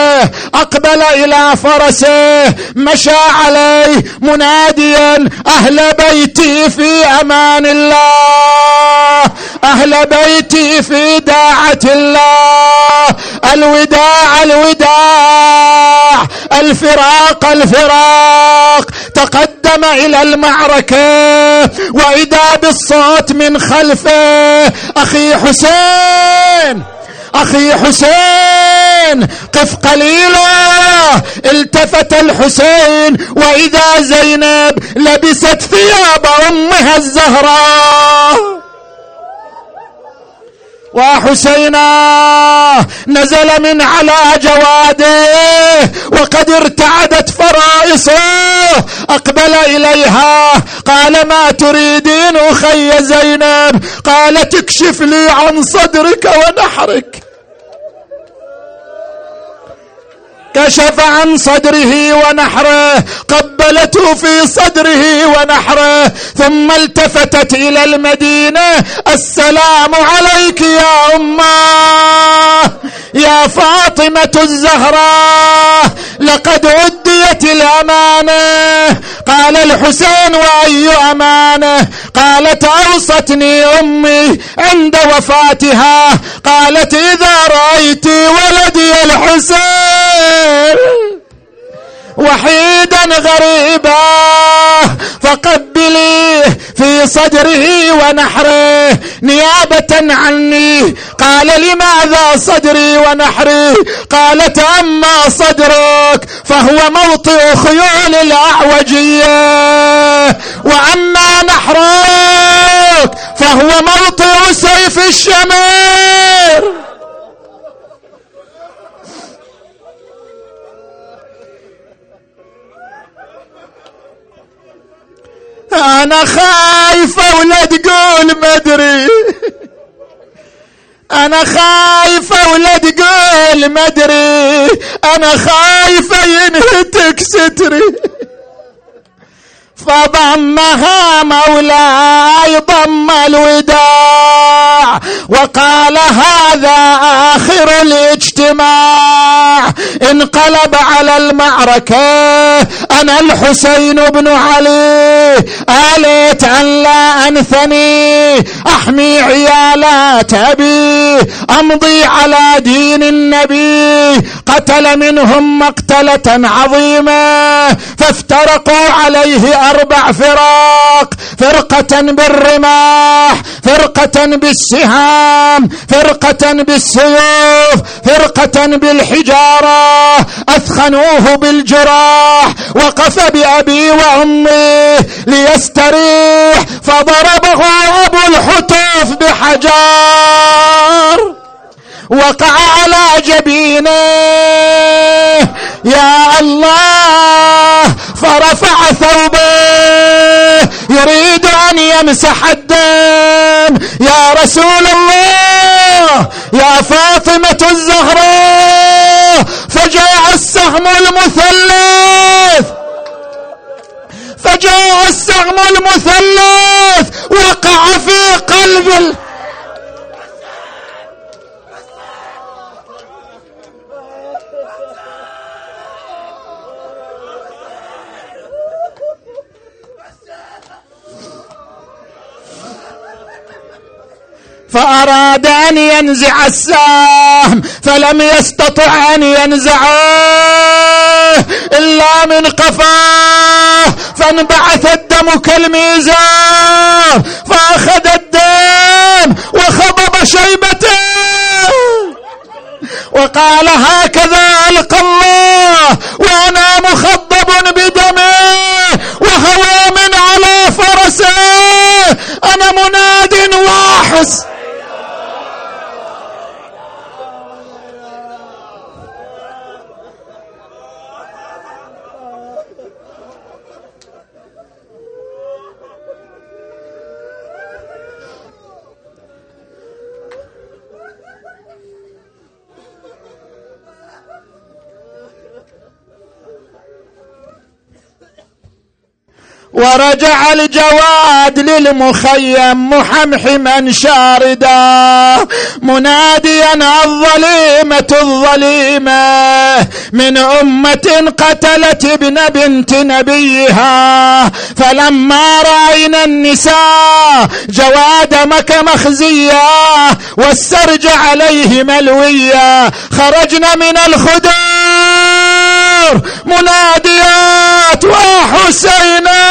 أقبل إلى فرسه مشى عليه مناديا أهل بيتي في أمان الله أهل بيتي في داعة الله الوداع الوداع الفراق الفراق تقدم إلى المعركة وإذا بالصوت من خلفه أخي حسين أخي حسين. قف قليلا التفت الحسين وإذا زينب لبست ثياب أمها الزهراء. وحسينا نزل من على جواده وقد ارتعدت فرائصه أقبل إليها قال ما تريدين أخي زينب؟ قالت اكشف لي عن صدرك ونحرك. كشف عن صدره ونحره قبلته في صدره ونحره ثم التفتت إلى المدينة السلام عليك يا أمة! يا فاطمة الزهراء! لقد أديت الأمانة! قال الحسين وأي أمانة؟ قالت أوصتني أمي عند وفاتها قالت إذا رأيت ولدي الحسين! وحيدا غريبا فقبليه في صدره ونحره نيابة عني. قال لماذا صدري ونحري؟ قالت أما صدرك فهو موطئ خيول الأعوجية. وأما نحرك فهو موطئ سيف الشمر أنا خايفة ولا تقول مدري أنا خايفة ولا تقول مدري أنا خايفة ينهتك ستري. فضمها مولاي ضم الوداع وقال هذا آخر الاجتماع. انقلب على المعركة أنا الحسين بن علي. آليت أن لا أنثني أحمي عيالات أبي أمضي على دين النبي. قتل منهم مقتلة عظيمة فافترقوا عليه أربع فرق فرقة بالرماح فرقة بالسهام فرقة بالسيوف فرقة بالحجارة. أثخنوه بالجراح وقف بأبي وأمي ليستريح فضربه أبو الحتوف بحجار. وقع على جبينه يا الله فرفع ثوبه يريد أن يمسح الدم. يا رسول الله يا فاطمة الزهراء فجاء السهم المثلث. فجاء السهم المثلث وقع في قلب فأراد أن ينزع السهم فلم يستطع أن ينزعه إلا من قفاه فانبعث الدم كالميزان فأخذ الدم وخضب شيبته. وقال هكذا ألقى الله وأنا مخضب بدمه وهوى من على فرسه أنا مناد واحس. ورجع الجواد للمخيم محمحما شاردا مناديا الظليمة الظليمة من أمة قتلت ابن بنت نبيها فلما رأينا النساء جواد مك مخزيا والسرج عليه ملويا خرجنا من الخدور مناديات وحسينا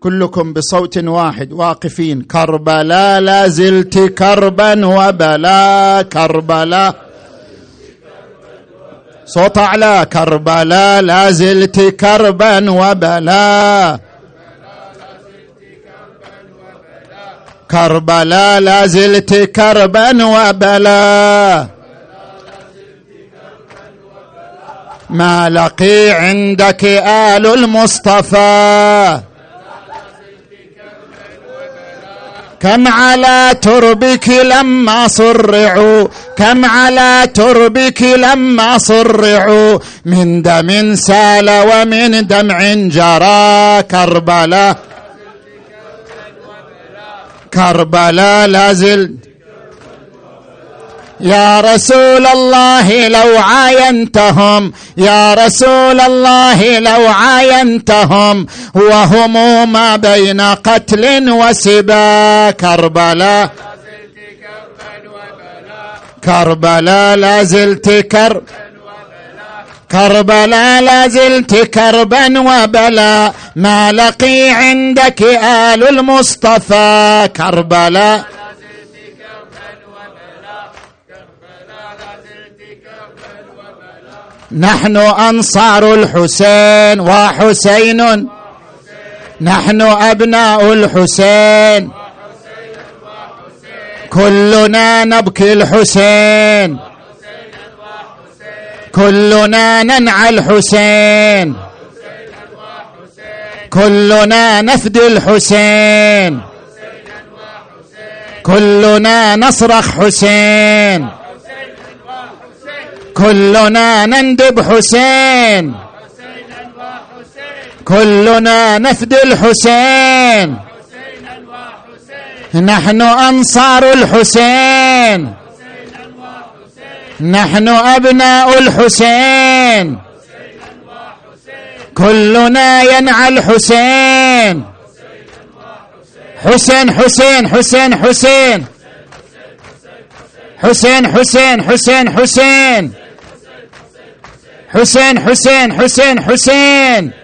كلكم بصوت واحد واقفين. كربلاء لا زلت كربا وبلا كربلاء. صوت أعلى. كربلاء لا زلت كربا وبلا كربلاء لا زلت كربا وبلا ما لقي عندك آل المصطفى. كم على تربك لما صرعوا؟ كم على تربك لما صرعوا؟ من دم سال ومن دمع جرى كربلاء. كربلاء لازل يا رسول الله لو عاينتهم يا رسول الله لو عاينتهم وهم ما بين قتل وسبا كربلاء كربلاء لا زلت كر كربلاء لا زلت كربا وبلا. ما لقي عندك آل المصطفى كربلاء نحن أنصار الحسين وحسين. نحن أبناء الحسين. كلنا نبكي الحسين. كلنا ننعى الحسين. كلنا نفدي الحسين. كلنا نصرخ حسين. كلنا نندب حسين. كلنا نفدي الحسين نحن أنصار الحسين. نحن أبناء الحسين. كلنا ينعى الحسين. حسين حسين حسين حسين. حسين حسين حسين حسين. Hussein, Hussein, Hussein, Hussein.